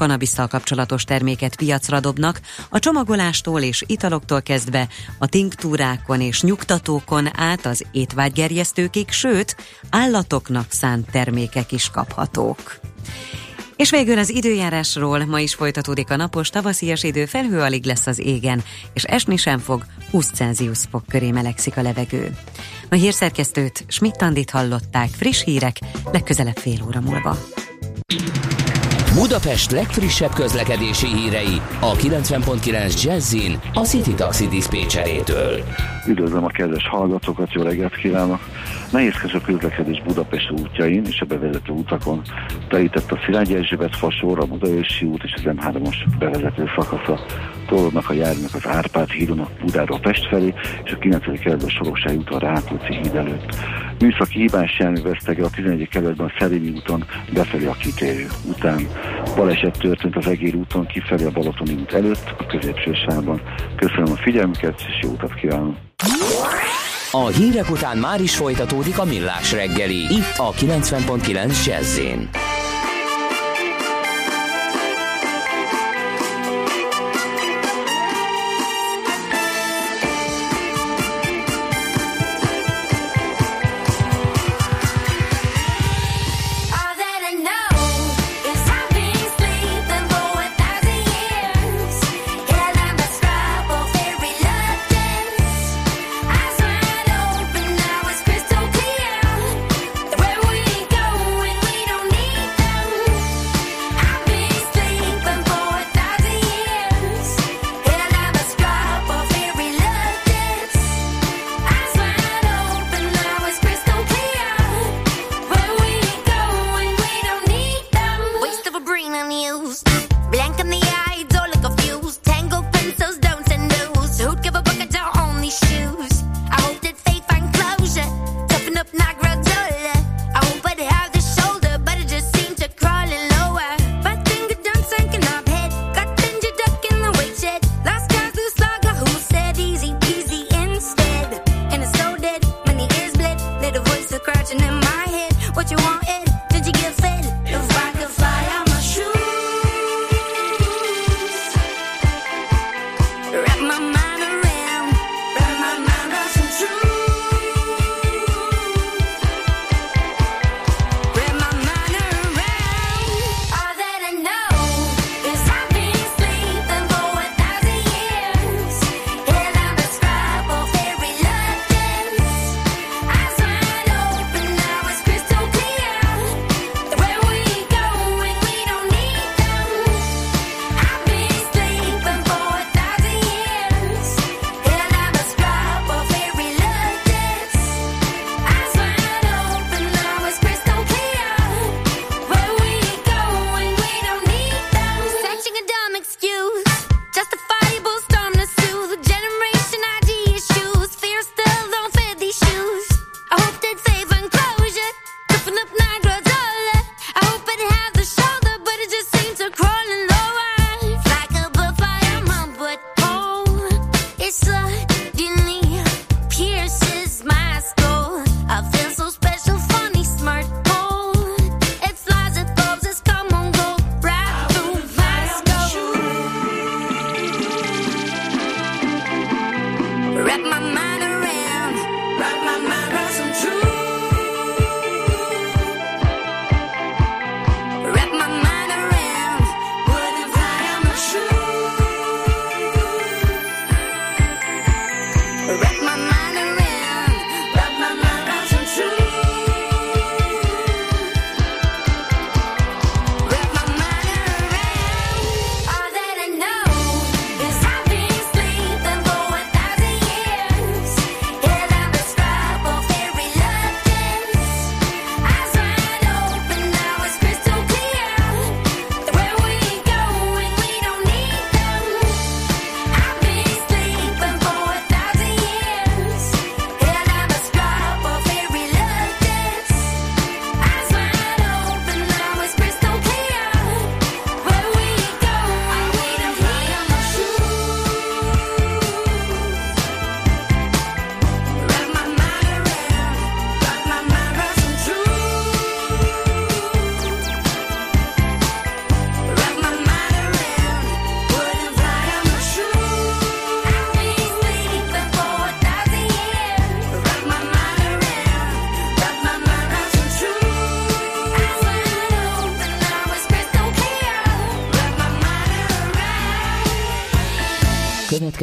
kanabisszal kapcsolatos terméket piacra dobnak, a csomagolástól és italoktól kezdve a tinktúrákon és nyugtatókon át az étvágygerjesztőkig, sőt, állatoknak szánt termékek is kaphatók. És végül az időjárásról ma is folytatódik a napos tavaszias idő, felhő alig lesz az égen, és esni sem fog, 20 Celsius fok köré melegszik a levegő. A hírszerkesztőt Schmidt-Tandit hallották, friss hírek, legközelebb fél óra múlva. Budapest legfrissebb közlekedési hírei a 90.9 Jazzin a City Taxi Dispécsejétől. Üdvözlöm a kedves hallgatókat, jó reggelt kívánok! Nehézkes a közlekedés Budapest útjain és a bevezető utakon. Telített a Szilágyi Erzsébet fasor, a Budaörsi út és az M3-os bevezető szakasza. Tolódnak a járműek az Árpád hídon a Budáról Pest felé, és a 9. kerületben a Soroksági út a Rákóczi híd előtt. Műszaki hibás jármű vesztege a 11. kerületben a Szerémi úton befelé a kitérő után. Baleset történt az Egér úton kifelé a Balatoni út előtt, a középső sávban. Köszönöm a figyelmüket, és jó utat kívánok! A hírek után már is folytatódik a millás reggeli, itt a 90.9 jazz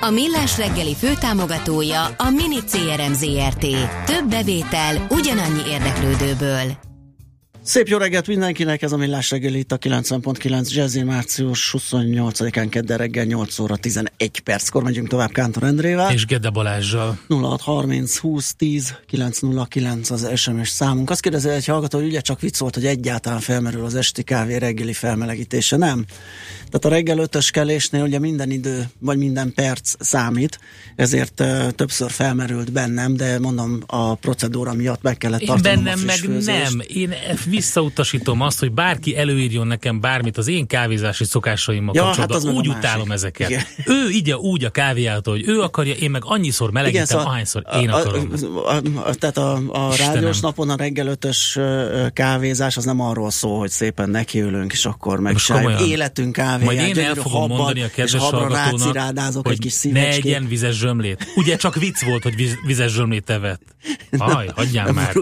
A Millás reggeli főtámogatója a Mini CRM Zrt. Több bevétel ugyanannyi érdeklődőből. Szép jó reggelt mindenkinek, ez a Millás reggel itt a 90.9 Jazzy március 28-án kedden reggel 8 óra 11 perckor megyünk tovább Kántor Endrével. És Gede Balázsjal. 0630 20 10 909 az SMS számunk. Azt kérdezi egy hallgató, hogy ugye csak vicc volt, hogy egyáltalán felmerül az esti kávé reggeli felmelegítése. Nem. Tehát a reggel ötös kelésnél ugye minden idő, vagy minden perc számít, ezért uh, többször felmerült bennem, de mondom a procedúra miatt meg kellett tartanom bennem a meg nem. Én visszautasítom azt, hogy bárki előírjon nekem bármit az én kávézási szokásaimmal Ja, kapcsolatban. hát meg a úgy utálom ezeket. Igen. Ő igye úgy a kávéjától, hogy ő akarja, én meg annyiszor melegítem, szóval ahányszor én akarom. A, a, a, tehát a, a Istenem. rádiós napon a reggel ötös kávézás az nem arról szól, hogy szépen nekiülünk, és akkor meg életünk kávéját, Majd én el fogom habban, mondani a kedves hallgatónak, rácirádázok egy hogy kis ne egyen vizes zsömlét. Ugye csak vicc volt, hogy viz, vizes zsömlét evett. Aj, hagyjál már.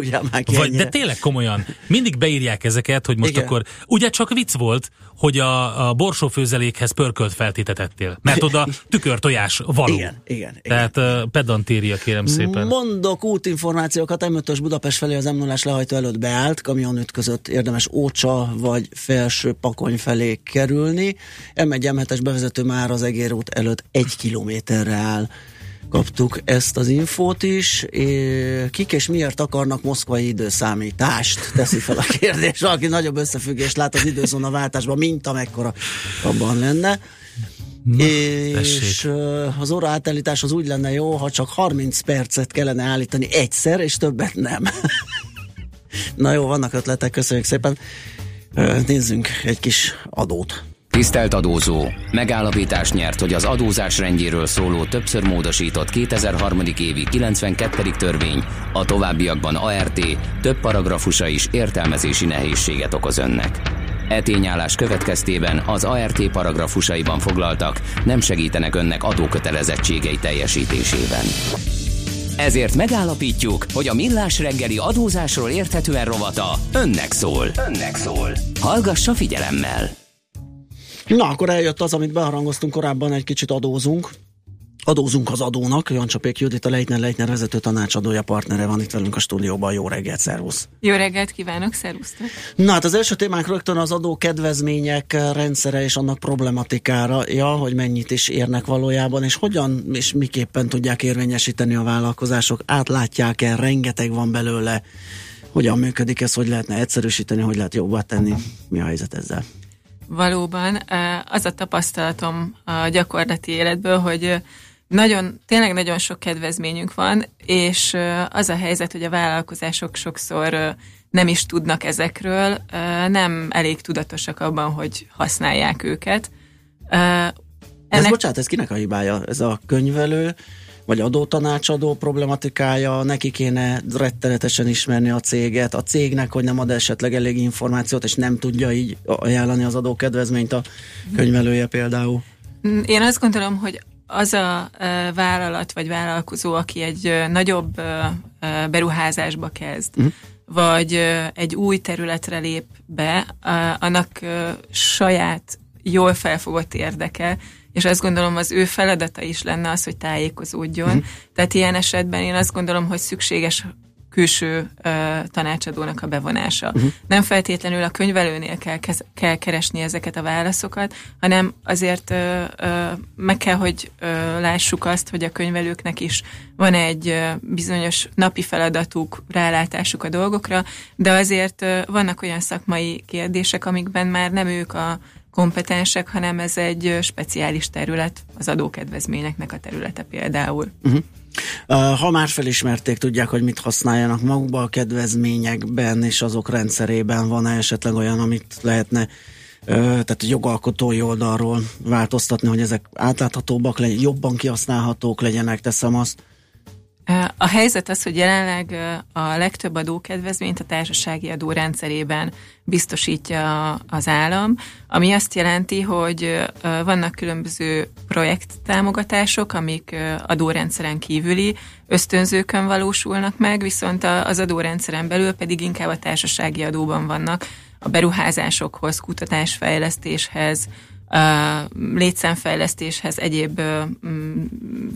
Vagy, de tényleg komolyan. Mindig beírják ezeket, hogy most Igen. akkor... Ugye csak vicc volt, hogy a, a borsófőzelékhez pörkölt feltétetettél. Mert oda tükörtojás való. Igen, igen, igen. Tehát uh, pedantéria, kérem szépen. Mondok útinformációkat, M5-ös Budapest felé az m 0 lehajtó előtt beállt, kamion ütközött, érdemes Ócsa vagy felső Pakony felé kerülni. M1 M7-es bevezető már az Egér út előtt egy kilométerre áll. Kaptuk ezt az infót is. Kik és miért akarnak moszkvai időszámítást? Teszi fel a kérdés. Valaki nagyobb összefüggést lát az időzóna váltásban, mint amekkora abban lenne. Na, és tessék. az óra átállítás az úgy lenne jó, ha csak 30 percet kellene állítani egyszer, és többet nem. Na jó, vannak ötletek, köszönjük szépen. Nézzünk egy kis adót. Tisztelt adózó! Megállapítás nyert, hogy az adózás rendjéről szóló többször módosított 2003. évi 92. törvény a továbbiakban ART több paragrafusa is értelmezési nehézséget okoz önnek. E tényállás következtében az ART paragrafusaiban foglaltak nem segítenek önnek adókötelezettségei teljesítésében. Ezért megállapítjuk, hogy a Millás reggeli adózásról érthetően rovata önnek szól. Önnek szól. Hallgassa figyelemmel! Na, akkor eljött az, amit beharangoztunk korábban, egy kicsit adózunk. Adózunk az adónak. Jancsapék Judit, a Leitner Leitner vezető tanácsadója, partnere van itt velünk a stúdióban. Jó reggelt, szervusz! Jó reggelt kívánok, szervusztok! Na hát az első témánk rögtön az adó kedvezmények rendszere és annak problematikára, ja, hogy mennyit is érnek valójában, és hogyan és miképpen tudják érvényesíteni a vállalkozások, átlátják-e, rengeteg van belőle, hogyan működik ez, hogy lehetne egyszerűsíteni, hogy lehet jobbá tenni, mi a helyzet ezzel? Valóban az a tapasztalatom a gyakorlati életből, hogy nagyon, tényleg nagyon sok kedvezményünk van, és az a helyzet, hogy a vállalkozások sokszor nem is tudnak ezekről, nem elég tudatosak abban, hogy használják őket. Eh, Ez bocsánat, ez kinek a hibája? Ez a könyvelő, vagy adótanácsadó problematikája, neki kéne rettenetesen ismerni a céget, a cégnek, hogy nem ad esetleg elég információt, és nem tudja így ajánlani az adókedvezményt a könyvelője például. Mm, Én azt gondolom, hogy az a vállalat vagy vállalkozó, aki egy nagyobb beruházásba kezd, uh-huh. vagy egy új területre lép be, annak saját jól felfogott érdeke, és azt gondolom az ő feladata is lenne az, hogy tájékozódjon. Uh-huh. Tehát ilyen esetben én azt gondolom, hogy szükséges külső ö, tanácsadónak a bevonása. Uh-huh. Nem feltétlenül a könyvelőnél kell, kez, kell keresni ezeket a válaszokat, hanem azért ö, ö, meg kell, hogy ö, lássuk azt, hogy a könyvelőknek is van egy ö, bizonyos napi feladatuk, rálátásuk a dolgokra, de azért ö, vannak olyan szakmai kérdések, amikben már nem ők a kompetensek, hanem ez egy speciális terület, az adókedvezményeknek a területe például. Uh-huh. Uh, ha már felismerték, tudják, hogy mit használjanak magukba a kedvezményekben és azok rendszerében, van-e esetleg olyan, amit lehetne tehát a jogalkotói oldalról változtatni, hogy ezek átláthatóbbak legyenek, jobban kihasználhatók legyenek, teszem azt. A helyzet az, hogy jelenleg a legtöbb adókedvezményt a társasági adó rendszerében biztosítja az állam, ami azt jelenti, hogy vannak különböző projekttámogatások, amik adórendszeren kívüli ösztönzőkön valósulnak meg, viszont az adórendszeren belül pedig inkább a társasági adóban vannak a beruházásokhoz, kutatásfejlesztéshez, létszámfejlesztéshez, egyéb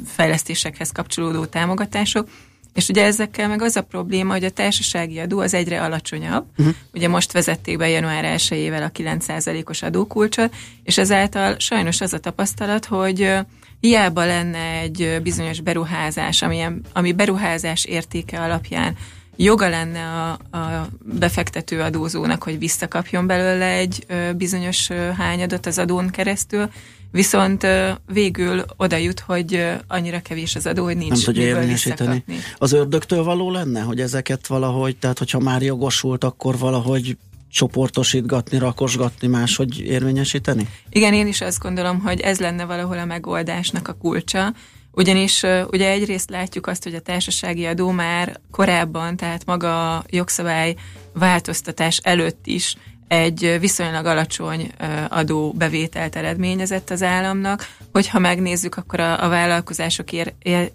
fejlesztésekhez kapcsolódó támogatások. És ugye ezekkel meg az a probléma, hogy a társasági adó az egyre alacsonyabb. Uh-huh. Ugye most vezették be január 1 a 9%-os adókulcsot, és ezáltal sajnos az a tapasztalat, hogy hiába lenne egy bizonyos beruházás, amilyen, ami beruházás értéke alapján joga lenne a, a befektető adózónak, hogy visszakapjon belőle egy bizonyos hányadot az adón keresztül, viszont végül oda jut, hogy annyira kevés az adó, hogy nincs Nem tudja érvényesíteni. Az ördögtől való lenne, hogy ezeket valahogy, tehát hogyha már jogosult, akkor valahogy csoportosítgatni, rakosgatni, máshogy érvényesíteni? Igen, én is azt gondolom, hogy ez lenne valahol a megoldásnak a kulcsa, ugyanis ugye egyrészt látjuk azt, hogy a társasági adó már korábban, tehát maga a jogszabály változtatás előtt is egy viszonylag alacsony adóbevételt eredményezett az államnak. Hogyha megnézzük, akkor a, a vállalkozások ér,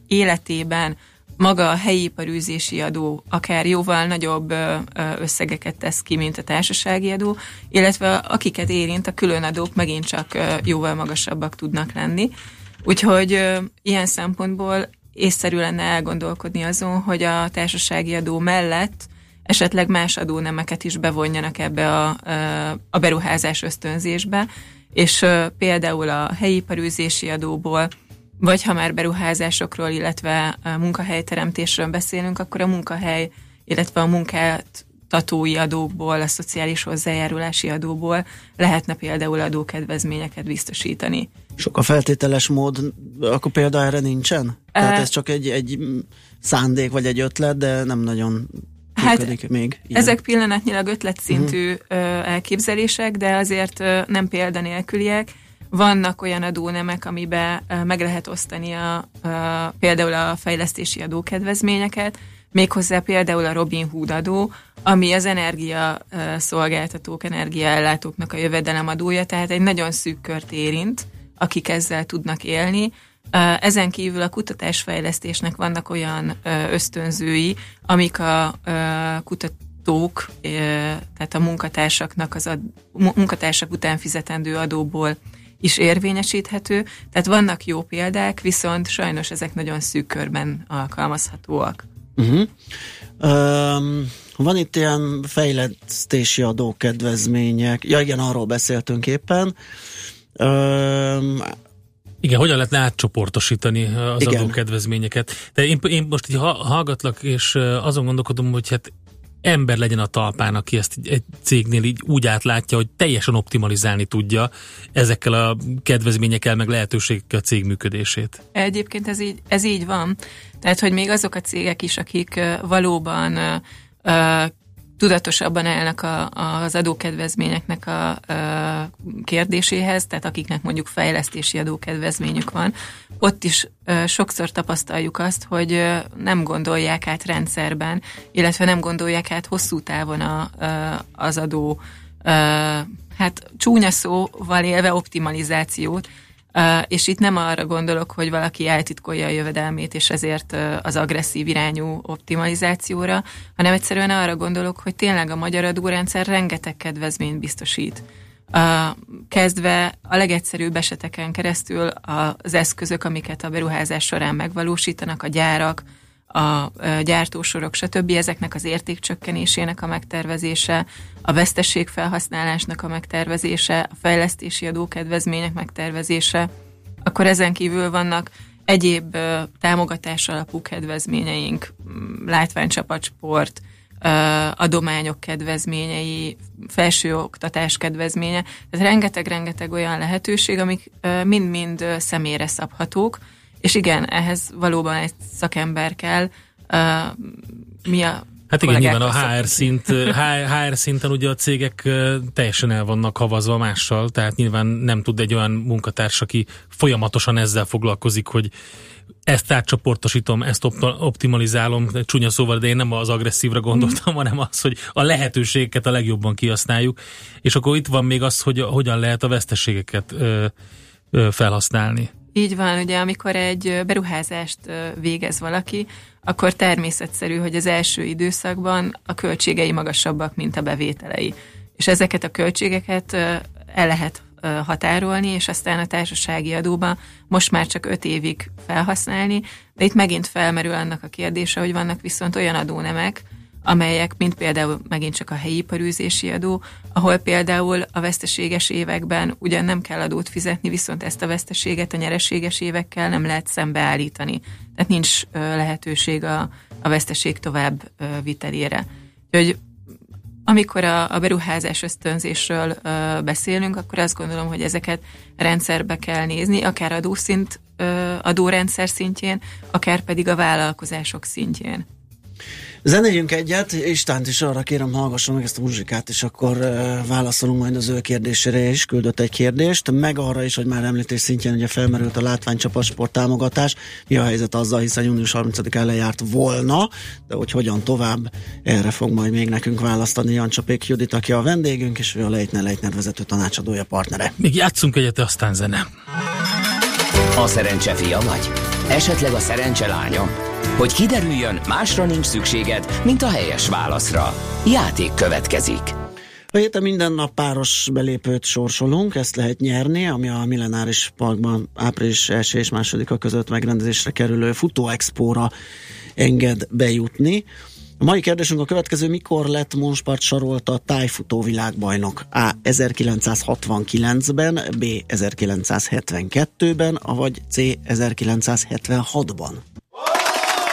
életében maga a helyi iparűzési adó akár jóval nagyobb összegeket tesz ki, mint a társasági adó, illetve akiket érint, a külön adók megint csak jóval magasabbak tudnak lenni. Úgyhogy ilyen szempontból észszerű lenne elgondolkodni azon, hogy a társasági adó mellett esetleg más adónemeket is bevonjanak ebbe a, a beruházás ösztönzésbe, és például a helyi parűzési adóból, vagy ha már beruházásokról, illetve munkahelyteremtésről beszélünk, akkor a munkahely, illetve a munkát tatói adókból, a szociális hozzájárulási adóból lehetne például adókedvezményeket biztosítani. Sok a feltételes mód, akkor példa erre nincsen? Tehát ez csak egy, egy szándék vagy egy ötlet, de nem nagyon hát még. Ilyen. Ezek pillanatnyilag ötletszintű uh-huh. elképzelések, de azért nem példanélküliek. Vannak olyan adónemek, amiben meg lehet osztani a, a, például a fejlesztési adókedvezményeket, méghozzá például a Robin Hood adó, ami az energia szolgáltatók, energiaellátóknak a jövedelemadója, tehát egy nagyon szűk kört érint, akik ezzel tudnak élni. Ezen kívül a kutatásfejlesztésnek vannak olyan ösztönzői, amik a kutatók, tehát a munkatársaknak az ad, munkatársak után fizetendő adóból is érvényesíthető. Tehát vannak jó példák, viszont sajnos ezek nagyon szűk körben alkalmazhatóak. Uh-huh. Um, van itt ilyen fejlesztési adókedvezmények. Ja igen, arról beszéltünk éppen. Um, igen, hogyan lehetne átcsoportosítani az igen. adókedvezményeket. De én, én most így hallgatlak, és azon gondolkodom, hogy hát ember legyen a talpán, aki ezt egy cégnél így úgy átlátja, hogy teljesen optimalizálni tudja ezekkel a kedvezményekkel, meg lehetőségekkel a cég működését. Egyébként ez így, ez így van. Tehát, hogy még azok a cégek is, akik valóban tudatosabban állnak a, az adókedvezményeknek a, kérdéséhez, tehát akiknek mondjuk fejlesztési adókedvezményük van, ott is sokszor tapasztaljuk azt, hogy nem gondolják át rendszerben, illetve nem gondolják át hosszú távon a, az adó, hát csúnya szóval élve optimalizációt, és itt nem arra gondolok, hogy valaki eltitkolja a jövedelmét, és ezért az agresszív irányú optimalizációra, hanem egyszerűen arra gondolok, hogy tényleg a magyar adórendszer rengeteg kedvezményt biztosít. Kezdve a legegyszerűbb eseteken keresztül az eszközök, amiket a beruházás során megvalósítanak, a gyárak, a gyártósorok, stb. ezeknek az értékcsökkenésének a megtervezése, a vesztességfelhasználásnak a megtervezése, a fejlesztési adókedvezmények megtervezése, akkor ezen kívül vannak egyéb támogatás alapú kedvezményeink, látványcsapatsport, adományok kedvezményei, felsőoktatás kedvezménye. Tehát rengeteg-rengeteg olyan lehetőség, amik mind-mind személyre szabhatók, és igen, ehhez valóban egy szakember kell. Uh, mi a Hát igen, nyilván a HR, szint, HR szinten ugye a cégek teljesen el vannak havazva mással, tehát nyilván nem tud egy olyan munkatárs, aki folyamatosan ezzel foglalkozik, hogy ezt átcsoportosítom, ezt optimalizálom, csúnya szóval, de én nem az agresszívra gondoltam, hanem az, hogy a lehetőségeket a legjobban kihasználjuk, és akkor itt van még az, hogy hogyan lehet a veszteségeket felhasználni. Így van, ugye amikor egy beruházást végez valaki, akkor természetszerű, hogy az első időszakban a költségei magasabbak, mint a bevételei. És ezeket a költségeket el lehet határolni, és aztán a társasági adóba most már csak öt évig felhasználni, de itt megint felmerül annak a kérdése, hogy vannak viszont olyan adónemek, amelyek, mint például megint csak a helyi iparűzési adó, ahol például a veszteséges években ugyan nem kell adót fizetni, viszont ezt a veszteséget a nyereséges évekkel nem lehet szembeállítani. Tehát nincs lehetőség a, a veszteség tovább vitelére. Úgyhogy amikor a, a beruházás ösztönzésről ö, beszélünk, akkor azt gondolom, hogy ezeket rendszerbe kell nézni, akár adószint, ö, adórendszer szintjén, akár pedig a vállalkozások szintjén. Zenéljünk egyet, Istánt is arra kérem, hallgasson meg ezt a muzsikát, és akkor uh, válaszolunk majd az ő kérdésére is, küldött egy kérdést, meg arra is, hogy már említés szintjén ugye felmerült a látványcsapatsport támogatás, mi a helyzet azzal, hiszen június 30 lejárt volna, de hogy hogyan tovább, erre fog majd még nekünk választani Jancsapék Judit, aki a vendégünk, és ő a Leitner Leitner vezető tanácsadója, partnere. Még játszunk egyet, aztán zene. A szerencse fia vagy? Esetleg a szerencse lánya? Hogy kiderüljön, másra nincs szükséged, mint a helyes válaszra. Játék következik. A héten minden nap páros belépőt sorsolunk, ezt lehet nyerni, ami a Millenáris Parkban április 1 és 2 között megrendezésre kerülő Futóexpóra enged bejutni. A mai kérdésünk a következő, mikor lett Monspart sarolta tájfutó világbajnok? A. 1969-ben, B. 1972-ben, vagy C. 1976-ban?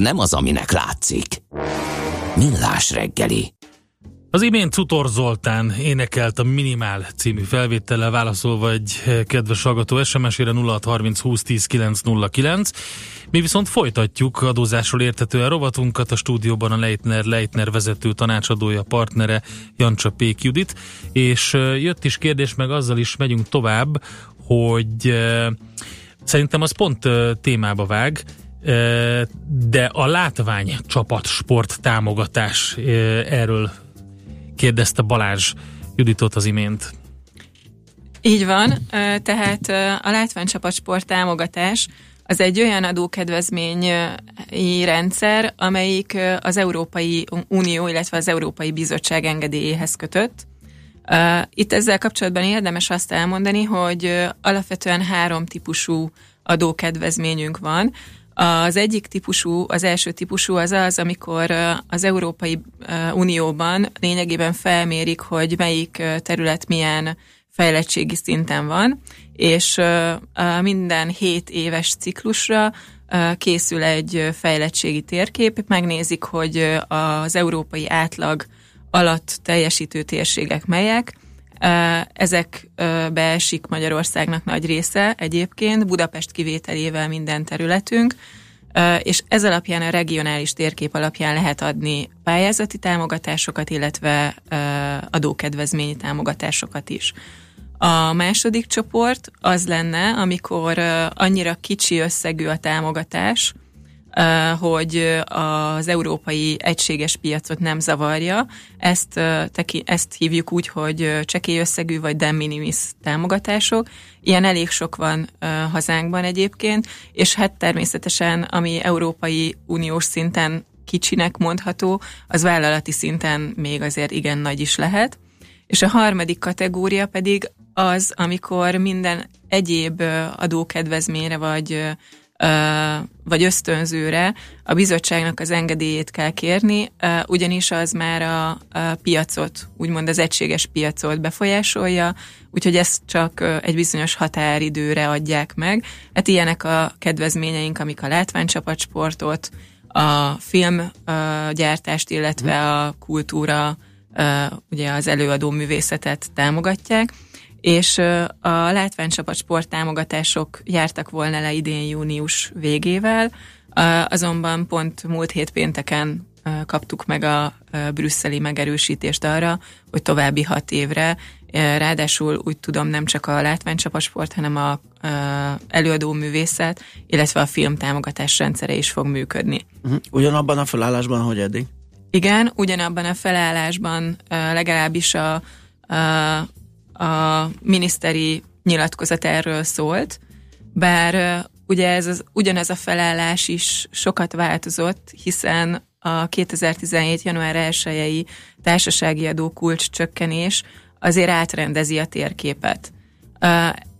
Nem az, aminek látszik. Millás reggeli. Az imént Cutor Zoltán énekelt a Minimál című felvétellel válaszolva egy kedves hallgató SMS-ére 0630 20 10 909. Mi viszont folytatjuk adózásról értetően rovatunkat a stúdióban a Leitner Leitner vezető tanácsadója, partnere Jancsa Pék Judit, és jött is kérdés, meg azzal is megyünk tovább, hogy szerintem az pont témába vág, de a látvány csapat sport támogatás erről kérdezte Balázs Juditot az imént. Így van, tehát a látványcsapat sport támogatás az egy olyan adókedvezményi rendszer, amelyik az Európai Unió, illetve az Európai Bizottság engedélyéhez kötött. Itt ezzel kapcsolatban érdemes azt elmondani, hogy alapvetően három típusú adókedvezményünk van. Az egyik típusú, az első típusú az az, amikor az Európai Unióban lényegében felmérik, hogy melyik terület milyen fejlettségi szinten van, és minden 7 éves ciklusra készül egy fejlettségi térkép, megnézik, hogy az európai átlag alatt teljesítő térségek melyek, Ezekbe esik Magyarországnak nagy része egyébként, Budapest kivételével minden területünk, és ez alapján a regionális térkép alapján lehet adni pályázati támogatásokat, illetve adókedvezményi támogatásokat is. A második csoport az lenne, amikor annyira kicsi összegű a támogatás, hogy az európai egységes piacot nem zavarja. Ezt, ezt hívjuk úgy, hogy csekély összegű vagy de minimis támogatások. Ilyen elég sok van hazánkban egyébként, és hát természetesen, ami Európai Uniós szinten kicsinek mondható, az vállalati szinten még azért igen nagy is lehet. És a harmadik kategória pedig az, amikor minden egyéb adókedvezményre vagy vagy ösztönzőre a bizottságnak az engedélyét kell kérni, ugyanis az már a, piacot, úgymond az egységes piacot befolyásolja, úgyhogy ezt csak egy bizonyos határidőre adják meg. Hát ilyenek a kedvezményeink, amik a látványcsapatsportot, a filmgyártást, illetve a kultúra, ugye az előadó művészetet támogatják és a látványcsapat sporttámogatások jártak volna le idén június végével, azonban pont múlt hét pénteken kaptuk meg a brüsszeli megerősítést arra, hogy további hat évre, ráadásul úgy tudom nem csak a látványcsapasport, hanem a előadó művészet, illetve a film támogatás rendszere is fog működni. Uh-huh. Ugyanabban a felállásban, hogy eddig? Igen, ugyanabban a felállásban legalábbis a, a a miniszteri nyilatkozat erről szólt, bár ugye ez az, ugyanez a felállás is sokat változott, hiszen a 2017. január 1 társasági adó kulcs csökkenés azért átrendezi a térképet.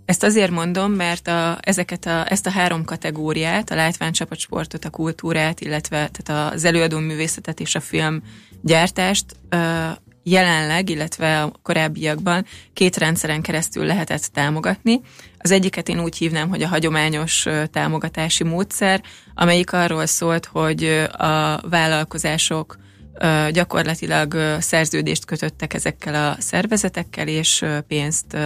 Ezt azért mondom, mert a, ezeket a, ezt a három kategóriát, a látványcsapatsportot, a kultúrát, illetve tehát az előadó művészetet és a filmgyártást jelenleg, illetve a korábbiakban két rendszeren keresztül lehetett támogatni. Az egyiket én úgy hívnám, hogy a hagyományos támogatási módszer, amelyik arról szólt, hogy a vállalkozások gyakorlatilag szerződést kötöttek ezekkel a szervezetekkel, és pénzt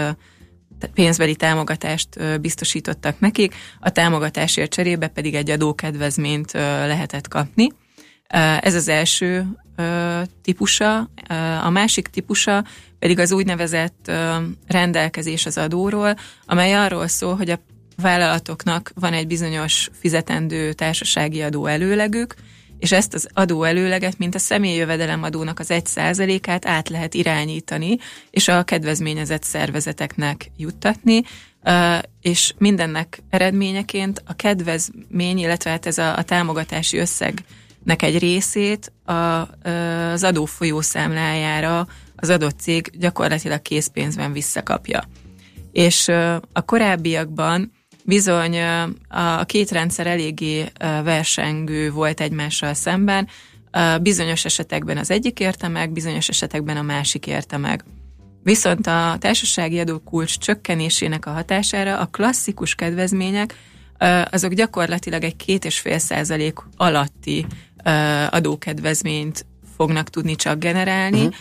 pénzbeli támogatást biztosítottak nekik, a támogatásért cserébe pedig egy adókedvezményt lehetett kapni. Ez az első típusa. A másik típusa pedig az úgynevezett rendelkezés az adóról, amely arról szól, hogy a vállalatoknak van egy bizonyos fizetendő társasági adó előlegük, és ezt az adó előleget, mint a személyi jövedelemadónak az egy százalékát át lehet irányítani, és a kedvezményezett szervezeteknek juttatni, és mindennek eredményeként a kedvezmény, illetve hát ez a, a támogatási összeg nek egy részét a, az adó folyószámlájára az adott cég gyakorlatilag készpénzben visszakapja. És a korábbiakban bizony a két rendszer eléggé versengő volt egymással szemben, bizonyos esetekben az egyik érte meg, bizonyos esetekben a másik érte meg. Viszont a társasági adókulcs csökkenésének a hatására a klasszikus kedvezmények azok gyakorlatilag egy két és fél százalék alatt feletti adókedvezményt fognak tudni csak generálni, uh-huh.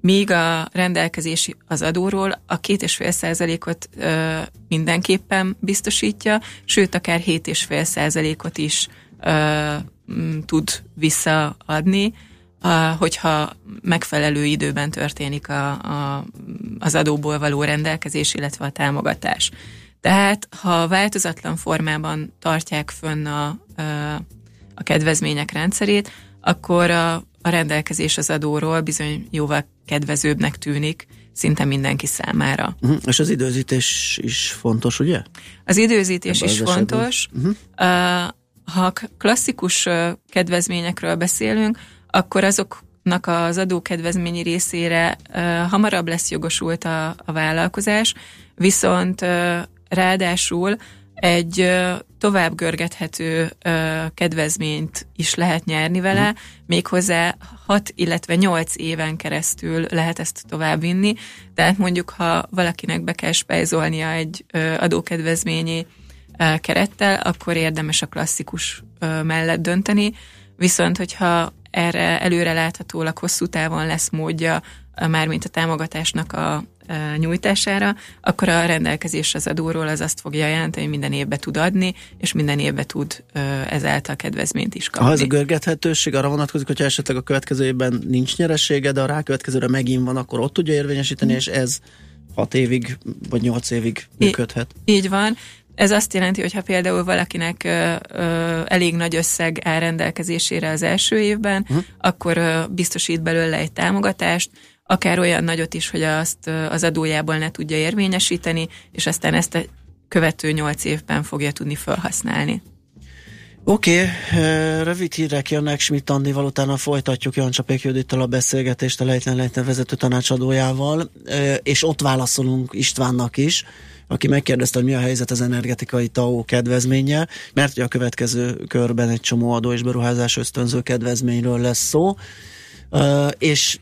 míg a rendelkezési az adóról a két és fél százalékot ö, mindenképpen biztosítja, sőt akár hét és fél százalékot is ö, tud visszaadni, a, hogyha megfelelő időben történik a, a, az adóból való rendelkezés, illetve a támogatás. Tehát, ha változatlan formában tartják fönn a, a kedvezmények rendszerét, akkor a, a rendelkezés az adóról bizony jóval kedvezőbbnek tűnik, szinte mindenki számára. Uh-huh. És az időzítés is fontos, ugye? Az időzítés Ebben is az fontos. Uh-huh. Uh, ha klasszikus kedvezményekről beszélünk, akkor azoknak az adókedvezményi részére uh, hamarabb lesz jogosult a, a vállalkozás, viszont uh, ráadásul egy tovább görgethető kedvezményt is lehet nyerni vele, mm. méghozzá 6, illetve 8 éven keresztül lehet ezt tovább vinni. Tehát mondjuk, ha valakinek be kell spejzolnia egy adókedvezményi kerettel, akkor érdemes a klasszikus mellett dönteni, viszont hogyha erre előre láthatólag hosszú távon lesz módja, mármint a támogatásnak a nyújtására, akkor a rendelkezés az adóról az azt fogja jelenteni, hogy minden évbe tud adni, és minden évbe tud ezáltal kedvezményt is kapni. Ha ez a görgethetőség arra vonatkozik, hogyha esetleg a következő évben nincs nyeressége, de a rákövetkezőre megint van, akkor ott tudja érvényesíteni, és ez hat évig vagy nyolc évig működhet. Í- így van. Ez azt jelenti, hogy ha például valakinek ö, ö, elég nagy összeg áll rendelkezésére az első évben, uh-huh. akkor ö, biztosít belőle egy támogatást, akár olyan nagyot is, hogy azt az adójából ne tudja érvényesíteni, és aztán ezt a követő nyolc évben fogja tudni felhasználni. Oké, okay, rövid hírek jönnek Schmidt Andival, utána folytatjuk Jan Csapék Judittal a beszélgetést a Lejtlen Lejtlen vezető tanácsadójával, és ott válaszolunk Istvánnak is, aki megkérdezte, hogy mi a helyzet az energetikai TAO kedvezménye, mert ugye a következő körben egy csomó adó és beruházás ösztönző kedvezményről lesz szó. És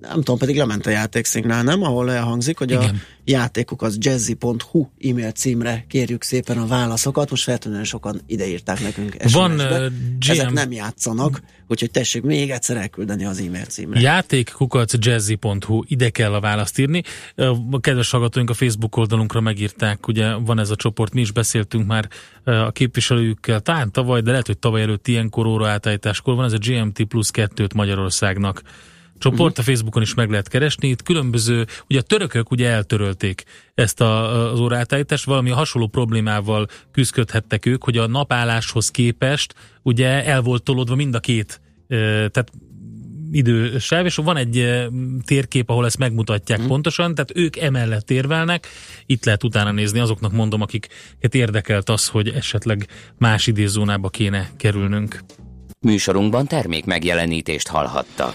nem tudom, pedig lement a játékszignál, nem? Ahol elhangzik, hogy Igen. a játékok az jazzy.hu e-mail címre kérjük szépen a válaszokat. Most feltűnően sokan ideírták nekünk Van uh, GM... Ezek nem játszanak, úgyhogy tessék még egyszer elküldeni az e-mail címre. Játékkukac jazzy.hu, ide kell a választ írni. A kedves hallgatóink a Facebook oldalunkra megírták, ugye van ez a csoport, mi is beszéltünk már a képviselőkkel, talán tavaly, de lehet, hogy tavaly előtt ilyenkor óra átállításkor van ez a GMT plusz kettőt Magyarországnak csoport, uh-huh. a Facebookon is meg lehet keresni. Itt különböző, ugye a törökök ugye eltörölték ezt a, az órátállítást, valami hasonló problémával küzdködhettek ők, hogy a napálláshoz képest ugye el volt tolódva mind a két, tehát idősáv, és van egy térkép, ahol ezt megmutatják mm. pontosan, tehát ők emellett érvelnek, itt lehet utána nézni, azoknak mondom, akiket érdekelt az, hogy esetleg más időzónába kéne kerülnünk. Műsorunkban termék megjelenítést hallhattak.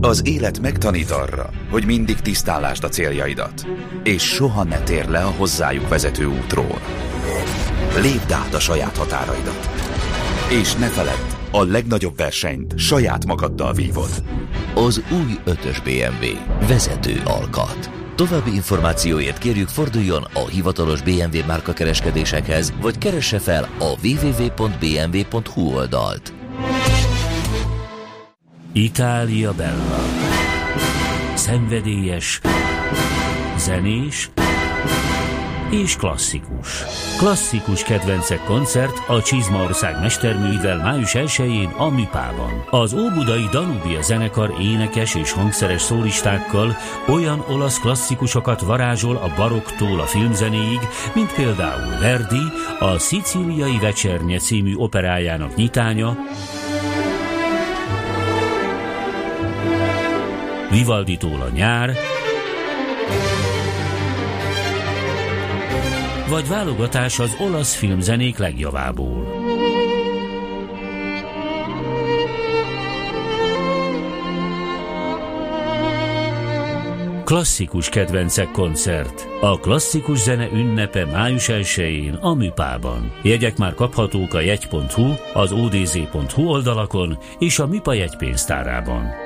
az élet megtanít arra, hogy mindig tisztálásd a céljaidat, és soha ne tér le a hozzájuk vezető útról. Lépd át a saját határaidat. És ne feledd, a legnagyobb versenyt saját magaddal vívod. Az új 5-ös BMW. Vezető alkat. További információért kérjük forduljon a hivatalos BMW márka kereskedésekhez, vagy keresse fel a www.bmw.hu oldalt. Itália Bella. Szenvedélyes, zenés és klasszikus. Klasszikus kedvencek koncert a Csizmaország mesterművel május 1-én a Műpában. Az Óbudai Danubia zenekar énekes és hangszeres szólistákkal olyan olasz klasszikusokat varázsol a baroktól a filmzenéig, mint például Verdi, a Szicíliai Vecsernye című operájának nyitánya, Vivaldi a nyár, vagy válogatás az olasz filmzenék legjavából. Klasszikus kedvencek koncert. A klasszikus zene ünnepe május 1-én a Műpában. Jegyek már kaphatók a jegy.hu, az odz.hu oldalakon és a Műpa jegypénztárában.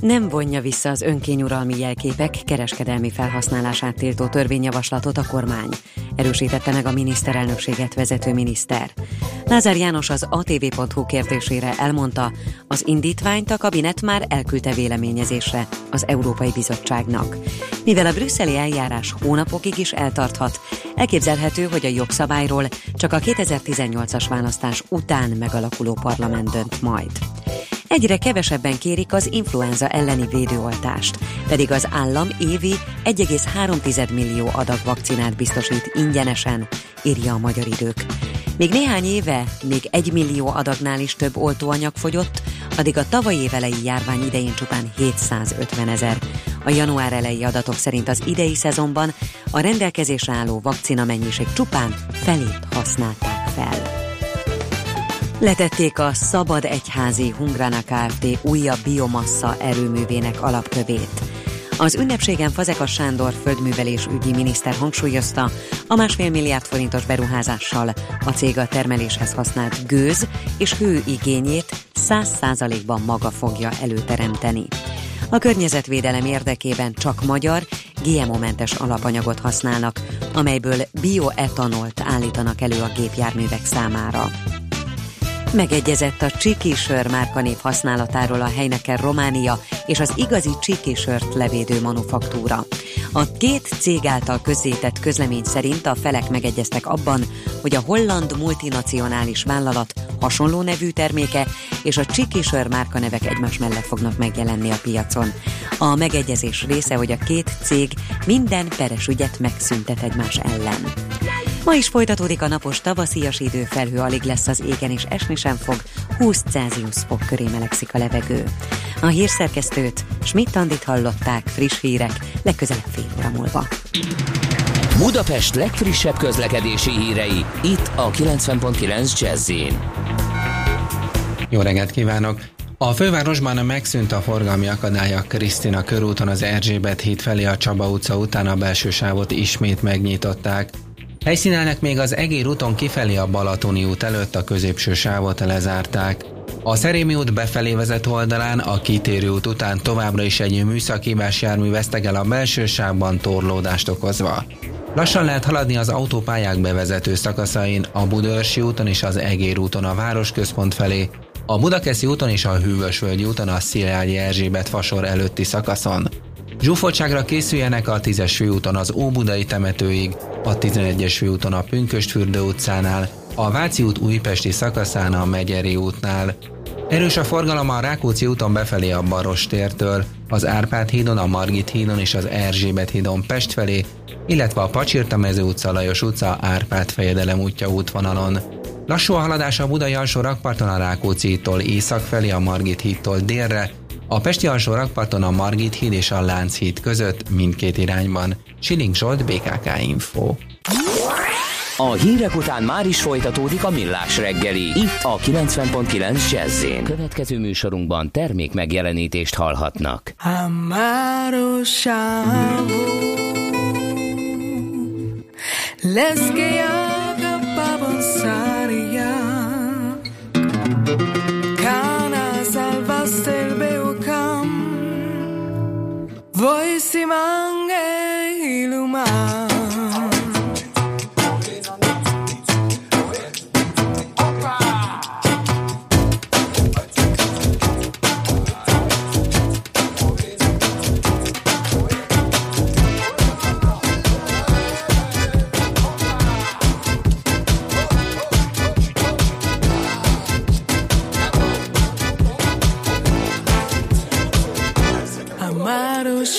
nem vonja vissza az önkényuralmi jelképek kereskedelmi felhasználását tiltó törvényjavaslatot a kormány. Erősítette meg a miniszterelnökséget vezető miniszter. Lázár János az atv.hu kérdésére elmondta, az indítványt a kabinet már elküldte véleményezésre az Európai Bizottságnak. Mivel a brüsszeli eljárás hónapokig is eltarthat, elképzelhető, hogy a jogszabályról csak a 2018-as választás után megalakuló parlament dönt majd. Egyre kevesebben kérik az influenza elleni védőoltást, pedig az állam évi 1,3 millió adag vakcinát biztosít ingyenesen, írja a Magyar Idők. Még néhány éve még egy millió adagnál is több oltóanyag fogyott, addig a tavalyi évelei járvány idején csupán 750 ezer. A január elejé adatok szerint az idei szezonban a rendelkezésre álló vakcina mennyiség csupán felét használták fel. Letették a Szabad Egyházi Hungrana Kft. újabb biomassa erőművének alapkövét. Az ünnepségen Fazekas Sándor földművelés ügyi miniszter hangsúlyozta, a másfél milliárd forintos beruházással a cég a termeléshez használt gőz és hő igényét száz százalékban maga fogja előteremteni. A környezetvédelem érdekében csak magyar, GMO-mentes alapanyagot használnak, amelyből bioetanolt állítanak elő a gépjárművek számára. Megegyezett a Csiki sör márkanév használatáról a Heineken Románia és az igazi Csiki sört levédő manufaktúra. A két cég által közzétett közlemény szerint a felek megegyeztek abban, hogy a holland multinacionális vállalat hasonló nevű terméke és a Csiki sör márkanevek egymás mellett fognak megjelenni a piacon. A megegyezés része, hogy a két cég minden peres ügyet megszüntet egymás ellen. Ma is folytatódik a napos tavaszias idő, felhő alig lesz az égen és esni sem fog, 20 Celsius fok köré melegszik a levegő. A hírszerkesztőt Schmidt-Andit hallották, friss hírek, legközelebb fél óra múlva. Budapest legfrissebb közlekedési hírei, itt a 90.9 jazz Jó reggelt kívánok! A fővárosban megszűnt a forgalmi akadály a Krisztina körúton az Erzsébet híd felé a Csaba utca után a belső sávot ismét megnyitották. Helyszínelnek még az Egér úton kifelé a Balatoni út előtt a középső sávot lezárták. A Szerémi út befelé vezet oldalán a kitérő út után továbbra is egy műszakívás jármű vesztegel a belső sávban torlódást okozva. Lassan lehet haladni az autópályák bevezető szakaszain, a Budörsi úton és az Egér úton a városközpont felé, a Budakeszi úton és a Hűvösvölgyi úton a Szilágyi Erzsébet fasor előtti szakaszon. Zsúfoltságra készüljenek a 10-es főúton az Óbudai temetőig, a 11-es főúton a Pünköstfürdő utcánál, a Váci út újpesti szakaszán a Megyeri útnál. Erős a forgalom a Rákóczi úton befelé a Baros tértől, az Árpád hídon, a Margit hídon és az Erzsébet hídon Pest felé, illetve a Pacsirtamező utca, Lajos utca, Árpád fejedelem útja útvonalon. Lassú a haladás a Budai alsó rakparton a Rákóczi-tól észak felé, a Margit hídtól délre, a Pesti alsó rakparton a Margit híd és a Lánchíd között mindkét irányban. Siling Zsolt, BKK Info. A hírek után már is folytatódik a millás reggeli. Itt a 90.9 jazz Következő műsorunkban termék megjelenítést hallhatnak. Amaro Les que haga Voi si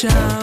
Now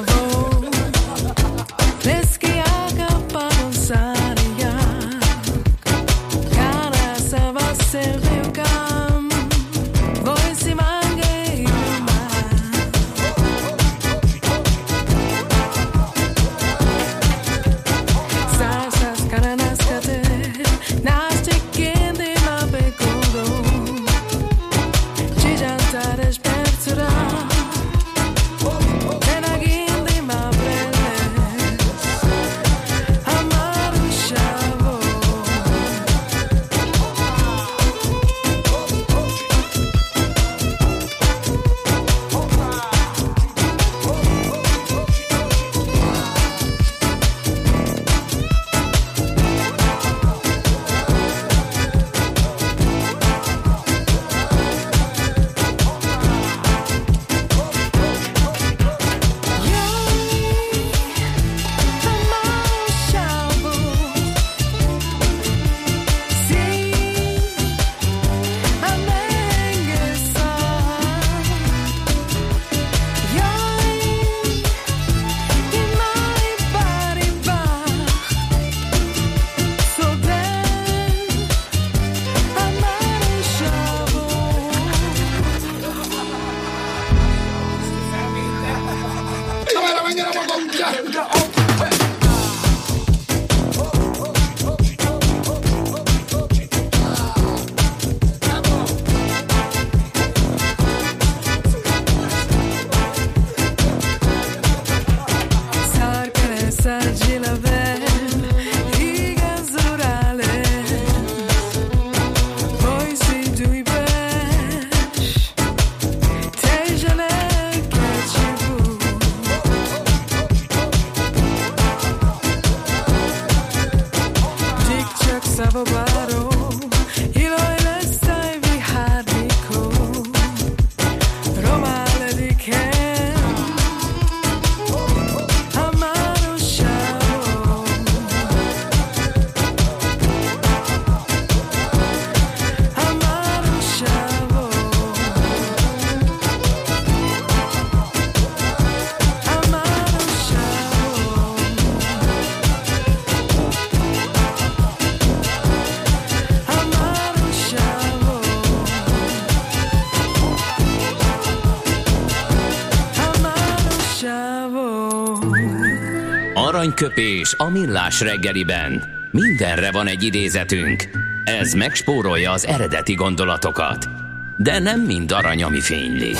aranyköpés a millás reggeliben. Mindenre van egy idézetünk. Ez megspórolja az eredeti gondolatokat. De nem mind arany, ami fényli.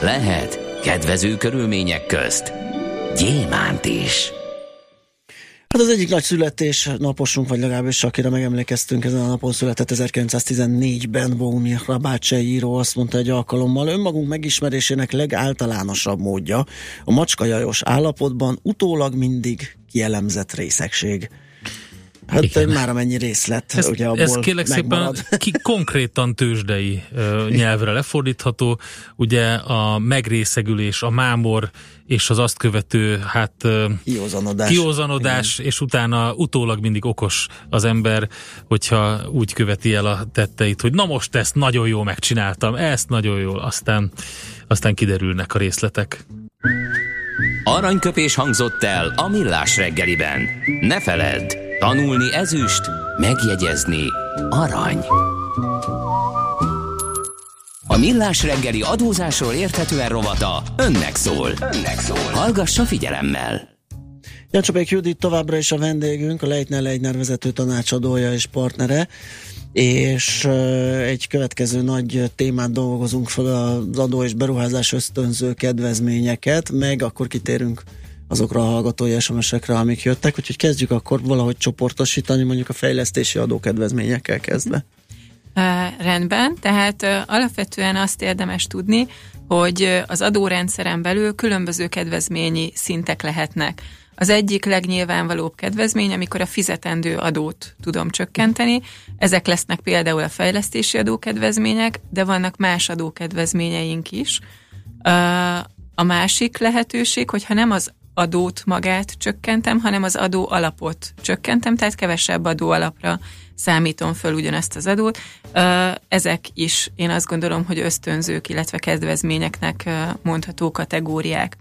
Lehet kedvező körülmények közt gyémánt is. Hát az egyik nagy születés naposunk, vagy legalábbis akire megemlékeztünk ezen a napon született 1914-ben Bohumil Rabácsei író azt mondta egy alkalommal, önmagunk megismerésének legáltalánosabb módja a macskajajos állapotban utólag mindig kielemzett részegség. Hát Igen. már amennyi részlet, ez, ugye abból Ez kérlek megmarad. szépen ki konkrétan tőzsdei ö, nyelvre lefordítható. Ugye a megrészegülés, a mámor és az azt követő hát kiózanodás, kiózanodás és utána utólag mindig okos az ember, hogyha úgy követi el a tetteit, hogy na most ezt nagyon jól megcsináltam, ezt nagyon jól, aztán, aztán kiderülnek a részletek. Aranyköpés hangzott el a millás reggeliben. Ne feledd, tanulni ezüst, megjegyezni arany. A millás reggeli adózásról érthetően rovata önnek szól. Önnek szól. Hallgassa figyelemmel. Jancsopék Judit továbbra is a vendégünk, a Leitner Leitner vezető tanácsadója és partnere és egy következő nagy témát dolgozunk fel az adó és beruházás ösztönző kedvezményeket, meg akkor kitérünk azokra a hallgatói SMS-ekre, amik jöttek, úgyhogy kezdjük akkor valahogy csoportosítani, mondjuk a fejlesztési adókedvezményekkel kezdve. Rendben, tehát alapvetően azt érdemes tudni, hogy az adórendszeren belül különböző kedvezményi szintek lehetnek. Az egyik legnyilvánvalóbb kedvezmény, amikor a fizetendő adót tudom csökkenteni. Ezek lesznek például a fejlesztési adókedvezmények, de vannak más adókedvezményeink is. A másik lehetőség, hogyha nem az adót magát csökkentem, hanem az adó alapot csökkentem, tehát kevesebb adó alapra számítom föl ugyanezt az adót. Ezek is én azt gondolom, hogy ösztönzők, illetve kedvezményeknek mondható kategóriák.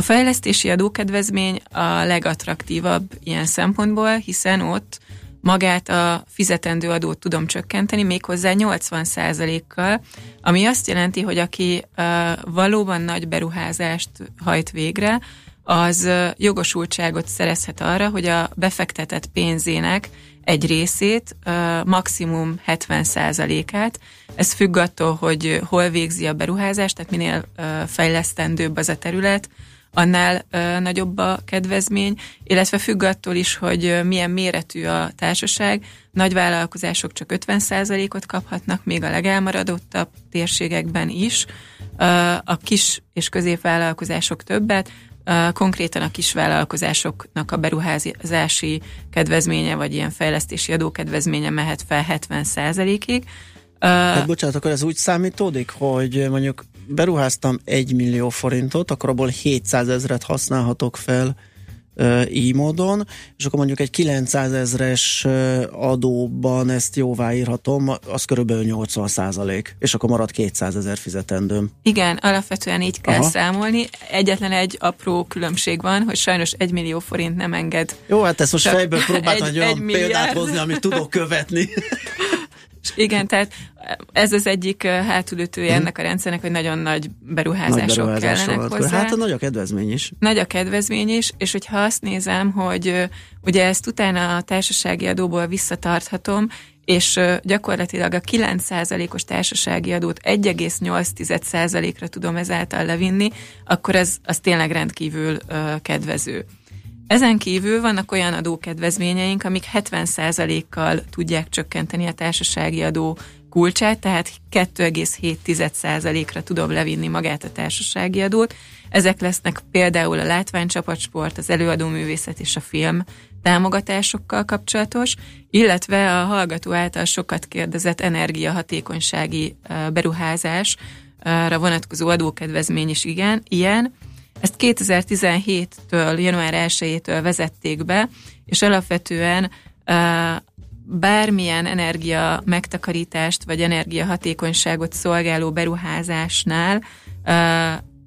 A fejlesztési adókedvezmény a legattraktívabb ilyen szempontból, hiszen ott magát a fizetendő adót tudom csökkenteni, méghozzá 80%-kal, ami azt jelenti, hogy aki valóban nagy beruházást hajt végre, az jogosultságot szerezhet arra, hogy a befektetett pénzének egy részét, maximum 70%-át. Ez függ attól, hogy hol végzi a beruházást, tehát minél fejlesztendőbb az a terület, annál ö, nagyobb a kedvezmény, illetve függ attól is, hogy milyen méretű a társaság. Nagy vállalkozások csak 50%-ot kaphatnak, még a legelmaradottabb térségekben is. Ö, a kis és középvállalkozások többet, konkrétan a kisvállalkozásoknak a beruházási kedvezménye, vagy ilyen fejlesztési adókedvezménye mehet fel 70%-ig. Hát bocsánat, akkor ez úgy számítódik, hogy mondjuk beruháztam 1 millió forintot, akkor abból 700 ezret használhatok fel így módon, és akkor mondjuk egy 900 ezres adóban ezt jóváírhatom, az körülbelül 80 százalék, és akkor marad 200 ezer fizetendőm. Igen, alapvetően így kell Aha. számolni. Egyetlen egy apró különbség van, hogy sajnos 1 millió forint nem enged. Jó, hát ezt most fejből próbáltam egy, egy olyan példát hozni, amit tudok követni. Igen, tehát ez az egyik hátulütője ennek a rendszernek, hogy nagyon nagy beruházások nagy kellenek hozzá. Hát a nagy a kedvezmény is. Nagy a kedvezmény is, és hogyha azt nézem, hogy ugye ezt utána a társasági adóból visszatarthatom, és gyakorlatilag a 9%-os társasági adót 1,8%-ra tudom ezáltal levinni, akkor ez az tényleg rendkívül kedvező. Ezen kívül vannak olyan adókedvezményeink, amik 70%-kal tudják csökkenteni a társasági adó kulcsát, tehát 2,7%-ra tudom levinni magát a társasági adót. Ezek lesznek például a látványcsapatsport, az előadóművészet és a film támogatásokkal kapcsolatos, illetve a hallgató által sokat kérdezett energiahatékonysági beruházásra vonatkozó adókedvezmény is igen, ilyen, ezt 2017-től, január 1-től vezették be, és alapvetően bármilyen energia megtakarítást vagy energiahatékonyságot szolgáló beruházásnál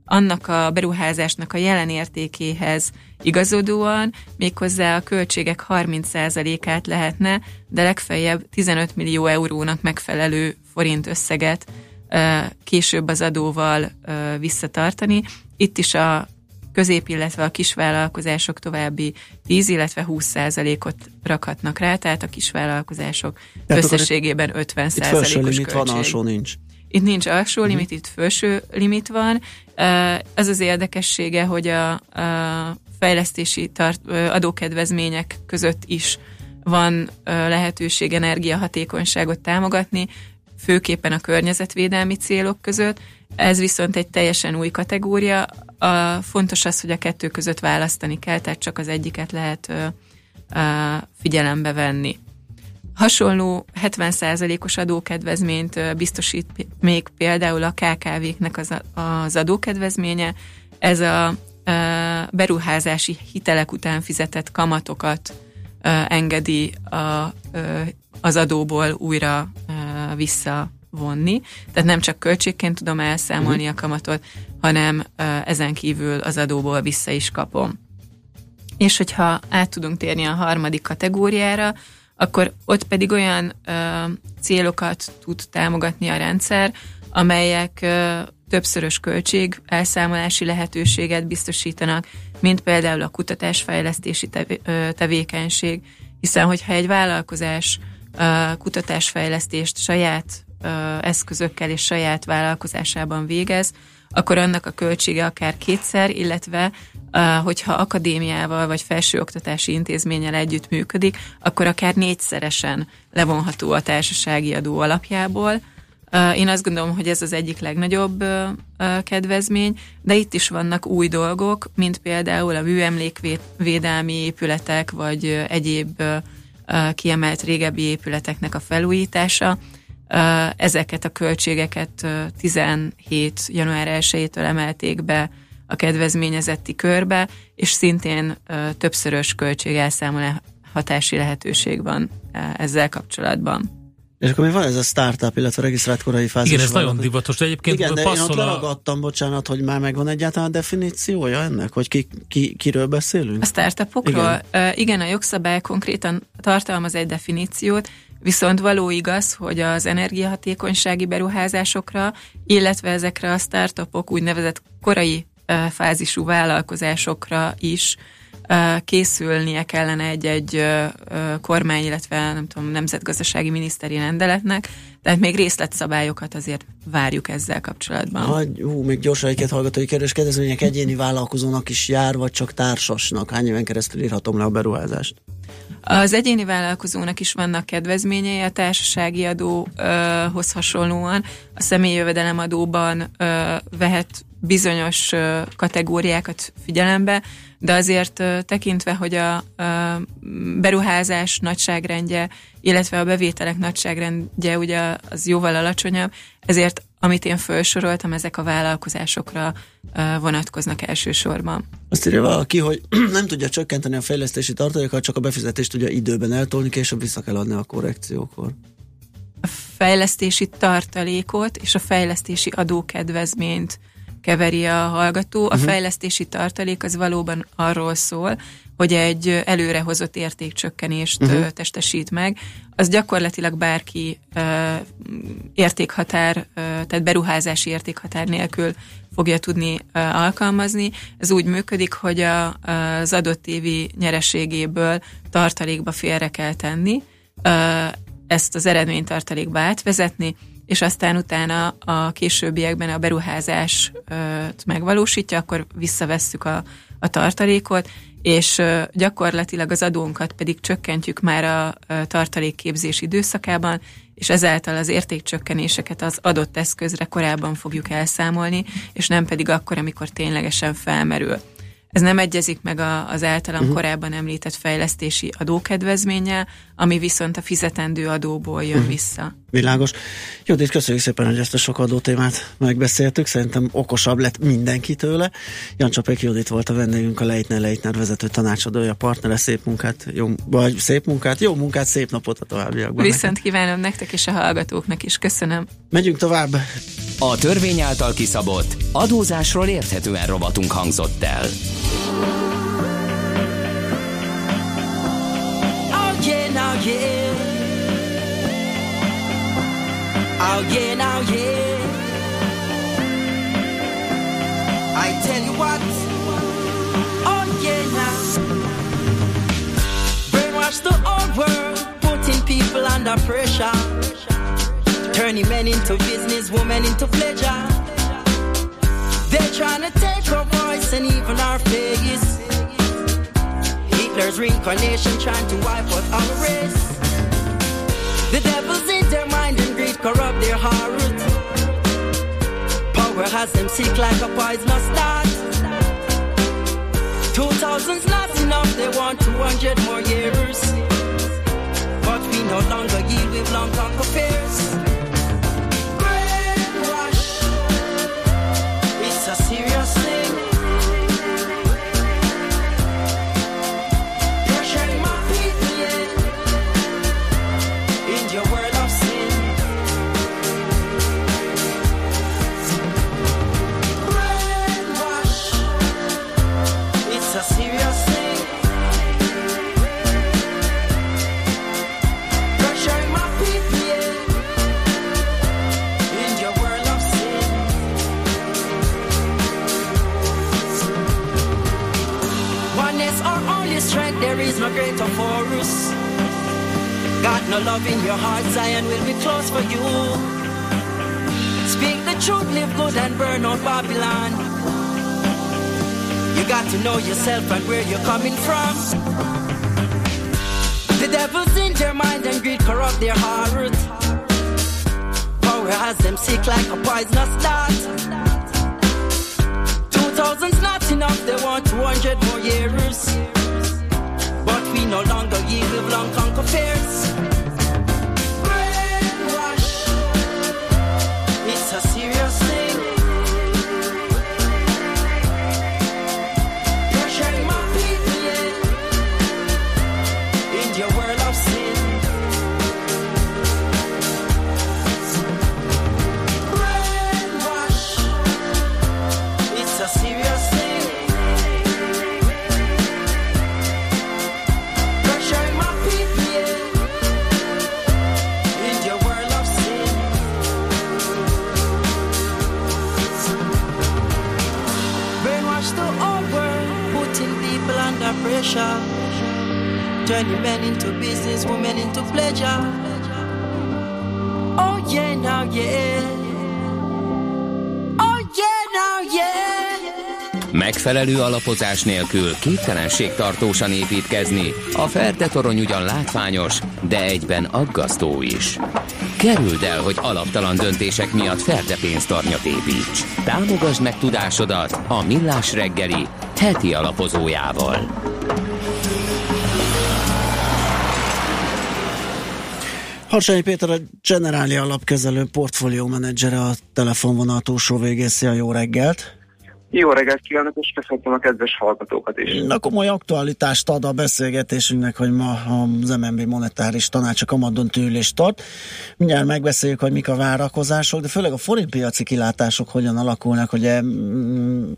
annak a beruházásnak a jelen értékéhez igazodóan méghozzá a költségek 30%-át lehetne, de legfeljebb 15 millió eurónak megfelelő forint összeget később az adóval visszatartani. Itt is a közép, illetve a kisvállalkozások további 10, illetve 20 százalékot rakhatnak rá, tehát a kisvállalkozások tehát összességében 50 százalékos limit van, alsó nincs. Itt nincs alsó uh-huh. limit, itt felső limit van. Ez az érdekessége, hogy a, a fejlesztési tart, adókedvezmények között is van lehetőség energiahatékonyságot támogatni, főképpen a környezetvédelmi célok között. Ez viszont egy teljesen új kategória. A, fontos az, hogy a kettő között választani kell, tehát csak az egyiket lehet ö, ö, figyelembe venni. Hasonló 70%-os adókedvezményt biztosít még például a KKV-knek az, az adókedvezménye. Ez a beruházási hitelek után fizetett kamatokat engedi a, az adóból újra visszavonni. Tehát nem csak költségként tudom elszámolni a kamatot, hanem ezen kívül az adóból vissza is kapom. És hogyha át tudunk térni a harmadik kategóriára, akkor ott pedig olyan ö, célokat tud támogatni a rendszer, amelyek ö, többszörös költség elszámolási lehetőséget biztosítanak, mint például a kutatásfejlesztési tevé, ö, tevékenység, hiszen hogyha egy vállalkozás ö, kutatásfejlesztést saját eszközökkel és saját vállalkozásában végez, akkor annak a költsége akár kétszer, illetve hogyha akadémiával vagy felsőoktatási intézménnyel együtt működik, akkor akár négyszeresen levonható a társasági adó alapjából. Én azt gondolom, hogy ez az egyik legnagyobb kedvezmény, de itt is vannak új dolgok, mint például a műemlékvédelmi épületek, vagy egyéb kiemelt régebbi épületeknek a felújítása, Ezeket a költségeket 17. január 1-től emelték be a kedvezményezetti körbe, és szintén többszörös költségelszámolási lehetőség van ezzel kapcsolatban. És akkor mi van ez a startup, illetve a regisztrált korai fázis? Igen, ez nagyon divatos. De egyébként Igen, de én ott leragadtam, bocsánat, hogy már megvan egyáltalán a definíciója ennek, hogy ki, ki, kiről beszélünk? A startupokról? Igen. Uh, igen, a jogszabály konkrétan tartalmaz egy definíciót, Viszont való igaz, hogy az energiahatékonysági beruházásokra, illetve ezekre a startupok úgynevezett korai fázisú vállalkozásokra is készülnie kellene egy-egy kormány, illetve nem tudom, nemzetgazdasági miniszteri rendeletnek, tehát még részletszabályokat azért várjuk ezzel kapcsolatban. Ha, hú, még gyorsan egy hallgatói kérdés, kedvezmények egyéni vállalkozónak is jár, vagy csak társasnak? Hány éven keresztül írhatom le a beruházást? Az egyéni vállalkozónak is vannak kedvezményei a társasági adóhoz hasonlóan. A személyi jövedelemadóban ö, vehet bizonyos kategóriákat figyelembe, de azért tekintve, hogy a beruházás nagyságrendje, illetve a bevételek nagyságrendje ugye az jóval alacsonyabb, ezért amit én felsoroltam, ezek a vállalkozásokra vonatkoznak elsősorban. Azt írja valaki, hogy nem tudja csökkenteni a fejlesztési tartalékkal, csak a befizetést tudja időben eltolni, később vissza kell adni a korrekciókor. A fejlesztési tartalékot és a fejlesztési adókedvezményt keveri a hallgató. A uh-huh. fejlesztési tartalék az valóban arról szól, hogy egy előrehozott értékcsökkenést uh-huh. testesít meg, az gyakorlatilag bárki uh, értékhatár, uh, tehát beruházási értékhatár nélkül fogja tudni uh, alkalmazni. Ez úgy működik, hogy a, az adott évi nyereségéből tartalékba félre kell tenni, ezt az eredménytartalékba átvezetni, és aztán utána a későbbiekben a beruházás megvalósítja, akkor visszavesszük a, a tartalékot, és gyakorlatilag az adónkat pedig csökkentjük már a tartalékképzés időszakában, és ezáltal az értékcsökkenéseket az adott eszközre korábban fogjuk elszámolni, és nem pedig akkor, amikor ténylegesen felmerül. Ez nem egyezik meg az általam uh-huh. korábban említett fejlesztési adókedvezménnyel, ami viszont a fizetendő adóból jön uh-huh. vissza. Világos. Judit, köszönjük szépen, hogy ezt a sok adó témát megbeszéltük. Szerintem okosabb lett mindenki tőle. Jan Csapek Judit volt a vendégünk, a Leitner Leitner vezető tanácsadója, partnere. Szép munkát, jó, vagy szép munkát, jó munkát, szép napot a továbbiakban. Viszont kívánom nektek és a hallgatóknak is. Köszönöm. Megyünk tovább. A törvény által kiszabott adózásról érthetően robotunk hangzott el. Yeah. Oh yeah, now yeah. I tell you what. Oh yeah, now. Brainwash the old world, putting people under pressure. Turning men into business, women into pleasure. They're trying to take our voice and even our face. Hitler's reincarnation trying to wipe out our race. The devil's in their mind and greed corrupt their heart. Power has them sick like a poisonous dart. Two thousand's not enough, they want two hundred more years. But we no longer yield with long conquer fears. No greater for us. Got no love in your heart, Zion will be close for you. Speak the truth, live good and burn out Babylon. You got to know yourself and where you're coming from. The devil's in their mind and greed corrupt their heart. Power has them sick like a poisonous dart. Two thousand's not enough, they want two hundred more years. We no longer yield long conquer fears. Turning men into business, women into pleasure. Oh. Oh yeah, now yeah. Megfelelő alapozás nélkül képtelenség tartósan építkezni. A Ferde torony ugyan látványos, de egyben aggasztó is. Kerüld el, hogy alaptalan döntések miatt Ferde pénztarnyat építs. Támogasd meg tudásodat a Millás reggeli heti alapozójával. Harsányi Péter a Generáli alapkezelő portfólió menedzsere a telefonvonal túlsó végészi jó reggelt. Jó reggelt kívánok, és köszöntöm a kedves hallgatókat is. Na komoly aktualitást ad a beszélgetésünknek, hogy ma az MNB monetáris tanács a kamadon ülést tart. Mindjárt megbeszéljük, hogy mik a várakozások, de főleg a forintpiaci kilátások hogyan alakulnak, ugye mm,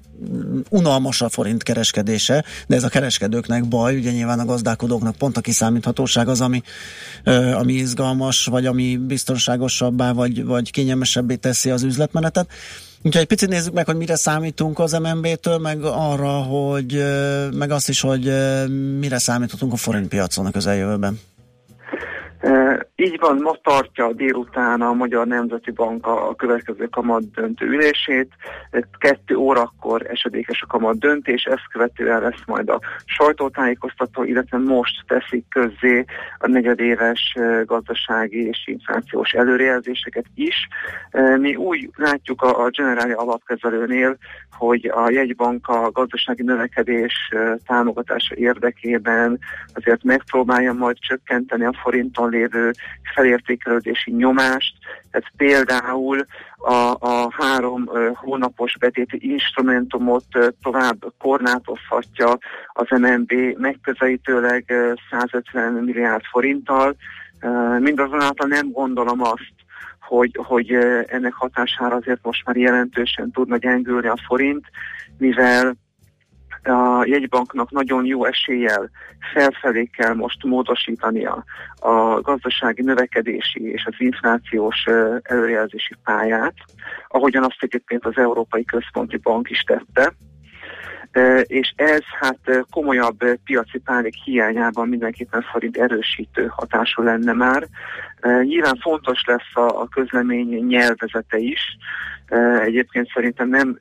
unalmas a forint kereskedése, de ez a kereskedőknek baj, ugye nyilván a gazdálkodóknak pont a kiszámíthatóság az, ami, ami izgalmas, vagy ami biztonságosabbá, vagy, vagy kényelmesebbé teszi az üzletmenetet. Úgyhogy picit nézzük meg, hogy mire számítunk az MNB-től, meg arra, hogy meg azt is, hogy mire számíthatunk a forint piacon a közeljövőben. Így van, ma tartja délután a Magyar Nemzeti Bank a következő kamat döntő ülését. Kettő órakor esedékes a kamat döntés, ezt követően lesz majd a sajtótájékoztató, illetve most teszik közzé a negyedéves gazdasági és inflációs előrejelzéseket is. Mi úgy látjuk a, generáli alapkezelőnél, hogy a jegybank a gazdasági növekedés támogatása érdekében azért megpróbálja majd csökkenteni a forinton lévő felértékelődési nyomást, tehát például a, a három hónapos betéti instrumentumot tovább korlátozhatja az MNB megközelítőleg 150 milliárd forinttal. Mindazonáltal nem gondolom azt, hogy, hogy ennek hatására azért most már jelentősen tudna gyengülni a forint, mivel a jegybanknak nagyon jó eséllyel felfelé kell most módosítania a gazdasági növekedési és az inflációs előrejelzési pályát, ahogyan azt egyébként az Európai Központi Bank is tette és ez hát komolyabb piaci pánik hiányában mindenképpen forint erősítő hatású lenne már. Nyilván fontos lesz a közlemény nyelvezete is. Egyébként szerintem nem,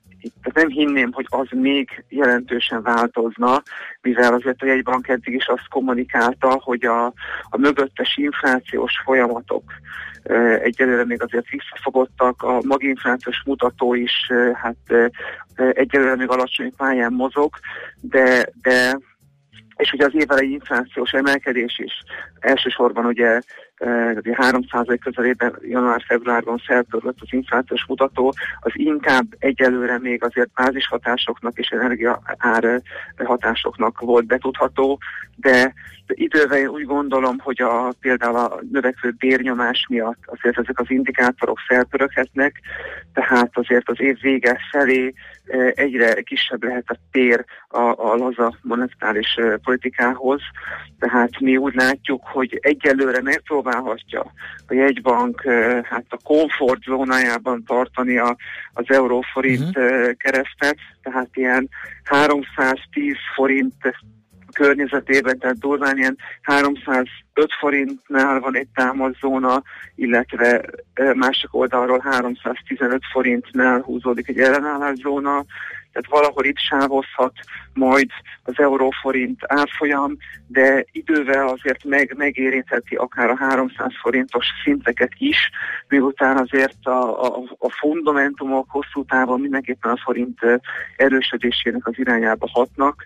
nem hinném, hogy az még jelentősen változna, mivel azért a jegybank eddig is azt kommunikálta, hogy a, a mögöttes inflációs folyamatok egyelőre még azért visszafogottak, a maginflációs mutató is hát egyelőre még alacsony pályán mozog, de, de és ugye az évelei inflációs emelkedés is elsősorban ugye 3% közelében január-februárban felpörgött az inflációs mutató, az inkább egyelőre még azért bázis hatásoknak és energia ár hatásoknak volt betudható, de idővel úgy gondolom, hogy a, például a növekvő bérnyomás miatt azért ezek az indikátorok felpöröghetnek, tehát azért az év vége felé egyre kisebb lehet a tér a, a laza monetáris politikához, tehát mi úgy látjuk, hogy egyelőre megpróbálhatja a jegybank hát a komfortzónájában tartani a, az euróforint uh-huh. keresztet, tehát ilyen 310 forint környezetében, tehát durván ilyen 305 forintnál van egy támaszóna, illetve másik oldalról 315 forintnál húzódik egy ellenállászóna, tehát valahol itt sávozhat majd az euróforint árfolyam, de idővel azért meg, megérintheti akár a 300 forintos szinteket is, miután azért a, a, a fundamentumok hosszú távon mindenképpen a forint erősödésének az irányába hatnak,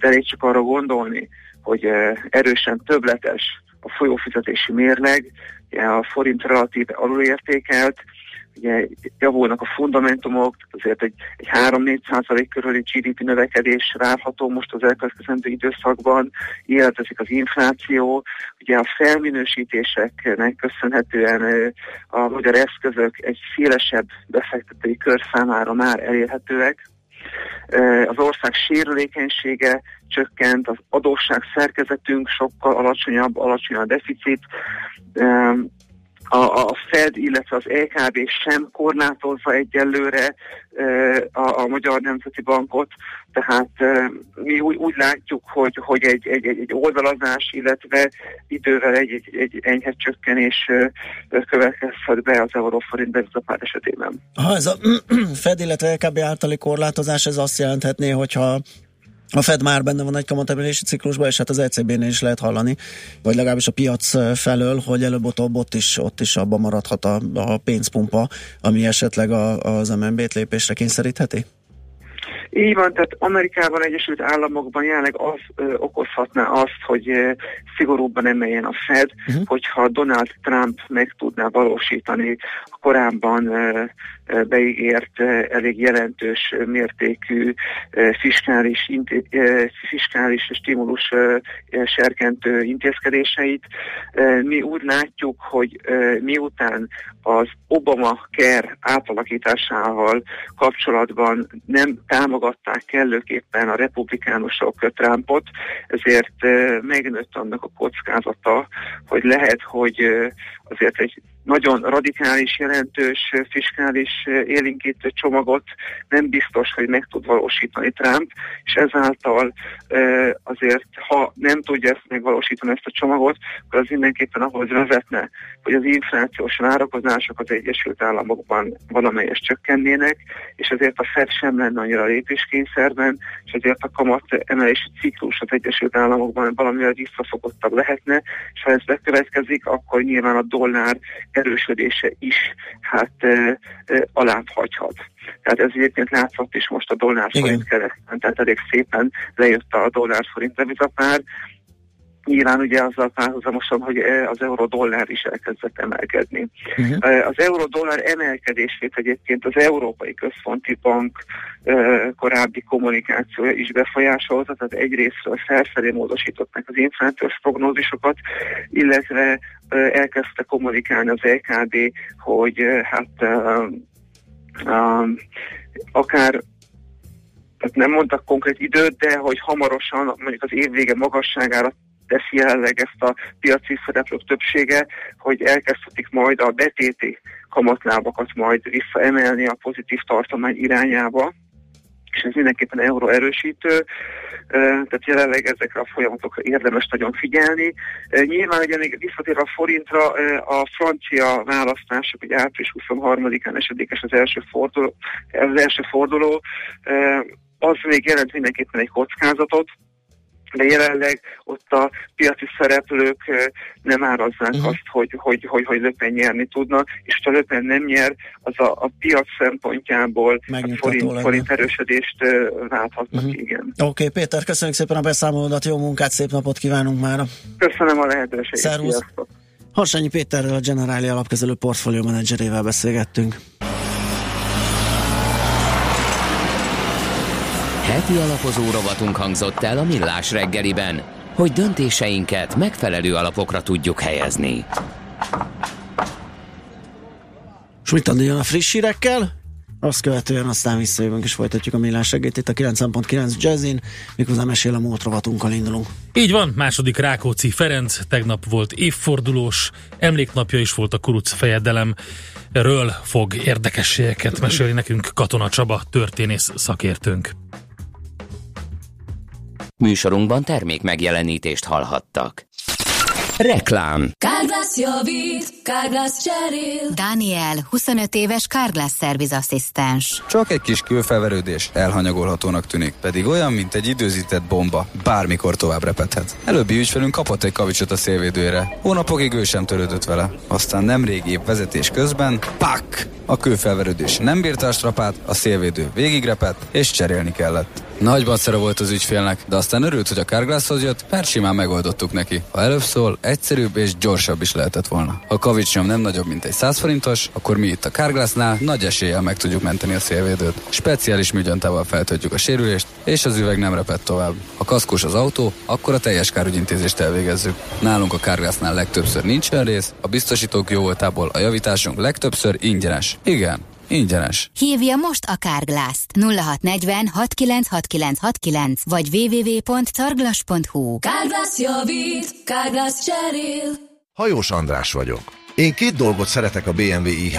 de elég csak arra gondolni, hogy erősen többletes a folyófizetési mérleg, a forint relatív alulértékelt, ugye javulnak a fundamentumok, azért egy, egy 3-4 százalék körüli GDP növekedés várható most az elkövetkezendő időszakban, életezik az infláció, ugye a felminősítéseknek köszönhetően a magyar eszközök egy szélesebb befektetői kör számára már elérhetőek, az ország sérülékenysége csökkent, az adósság szerkezetünk sokkal alacsonyabb, alacsony a deficit, a, a Fed, illetve az EKB sem korlátozza egyelőre a, a Magyar Nemzeti Bankot, tehát mi úgy, úgy látjuk, hogy, hogy egy, egy, egy, oldalazás, illetve idővel egy, egy, egy enyhe csökkenés következhet be az euróforint devizapár esetében. Ha ez a Fed, illetve EKB általi korlátozás, ez azt jelenthetné, hogyha a Fed már benne van egy kamatemelési ciklusban, és hát az ECB-nél is lehet hallani, vagy legalábbis a piac felől, hogy előbb-utóbb ott is, ott is abban maradhat a, a pénzpumpa, ami esetleg a, az MNB-t lépésre kényszerítheti? Így van, tehát Amerikában, Egyesült Államokban jelenleg az ö, okozhatná azt, hogy ö, szigorúbban emeljen a Fed, uh-huh. hogyha Donald Trump meg tudná valósítani korábban beígért elég jelentős mértékű fiskális, fiskális stimulus serkentő intézkedéseit. Mi úgy látjuk, hogy miután az Obama care átalakításával kapcsolatban nem támogatták kellőképpen a republikánusok Trumpot, ezért megnőtt annak a kockázata, hogy lehet, hogy azért egy nagyon radikális, jelentős fiskális élinkítő csomagot nem biztos, hogy meg tud valósítani Trump, és ezáltal azért, ha nem tudja ezt megvalósítani ezt a csomagot, akkor az mindenképpen ahhoz vezetne, hogy az inflációs várakozások az Egyesült Államokban valamelyes csökkennének, és ezért a Fed sem lenne annyira lépéskényszerben, és ezért a kamat emelési ciklus az Egyesült Államokban valamivel visszafogottabb lehetne, és ha ez bekövetkezik, akkor nyilván a dollár erősödése is hát e, e, alább hagyhat. Tehát ez egyébként látszott is most a dollár forint keresztben, tehát elég szépen lejött a dollár forint devizapár, Nyilván ugye azzal párhuzamosan, hogy az euró-dollár is elkezdett emelkedni. Uh-huh. Az euró-dollár emelkedését egyébként az Európai Központi Bank korábbi kommunikációja is befolyásolta, tehát egyrésztről felfelé módosították az inflációs prognózisokat, illetve elkezdte kommunikálni az EKB, hogy hát akár tehát nem mondtak konkrét időt, de hogy hamarosan, mondjuk az év vége magasságára teszi jelenleg ezt a piaci szereplők többsége, hogy elkezdhetik majd a betéti kamatlábakat majd visszaemelni a pozitív tartomány irányába, és ez mindenképpen euró erősítő, tehát jelenleg ezekre a folyamatokra érdemes nagyon figyelni. Nyilván ugye még visszatérve a forintra, a francia választások, hogy április 23-án esedékes az első forduló, az első forduló az még jelent mindenképpen egy kockázatot, de jelenleg ott a piaci szereplők nem árazzák uh-huh. azt, hogy, hogy, hogy, hogy Löpen nyerni tudna, és ha Löpen nem nyer, az a, a piac szempontjából a forint, forint erősödést válthatnak, uh-huh. igen. Oké, okay, Péter, köszönjük szépen a beszámolódat, jó munkát, szép napot kívánunk már. Köszönöm a lehetőséget. Szervusz. Harsányi Péterrel, a Generáli alapkezelő portfólió menedzserével beszélgettünk. Heti alapozó rovatunk hangzott el a Millás reggeliben, hogy döntéseinket megfelelő alapokra tudjuk helyezni. És mit a friss hírekkel? Azt követően aztán visszajövünk és folytatjuk a millás reggét itt a 9.9 Jazzin, miközben mesél a múlt rovatunkkal indulunk. Így van, második Rákóczi Ferenc, tegnap volt évfordulós, emléknapja is volt a kuruc fejedelem. Ről fog érdekességeket mesélni nekünk Katona Csaba, történész szakértőnk. Műsorunkban termék megjelenítést hallhattak. Reklám Kárglász javít, Kárglász cserél. Daniel, 25 éves Kárglász szervizasszisztens. Csak egy kis külfelverődés elhanyagolhatónak tűnik, pedig olyan, mint egy időzített bomba, bármikor tovább repedhet. Előbbi ügyfelünk kapott egy kavicsot a szélvédőjére. Hónapokig ő sem törődött vele. Aztán nemrég épp vezetés közben, pak! A kőfelverődés nem bírta a strapát, a szélvédő végigrepett, és cserélni kellett. Nagy bacera volt az ügyfélnek, de aztán örült, hogy a Carglasshoz jött, mert simán megoldottuk neki. Ha előbb szól, egyszerűbb és gyorsabb is lehetett volna. Ha kavicsnyom nem nagyobb, mint egy 100 forintos, akkor mi itt a Carglassnál nagy eséllyel meg tudjuk menteni a szélvédőt. Speciális műgyantával feltöltjük a sérülést, és az üveg nem repett tovább. Ha kaszkos az autó, akkor a teljes kárügyintézést elvégezzük. Nálunk a Carglassnál legtöbbször nincsen rész, a biztosítók jó voltából a javításunk legtöbbször ingyenes. Igen, Ingyenes. Hívja most a Kárglászt 0640 696969 vagy www.carglass.hu Kárglász javít, Kárglász cserél. Hajós András vagyok. Én két dolgot szeretek a BMW i3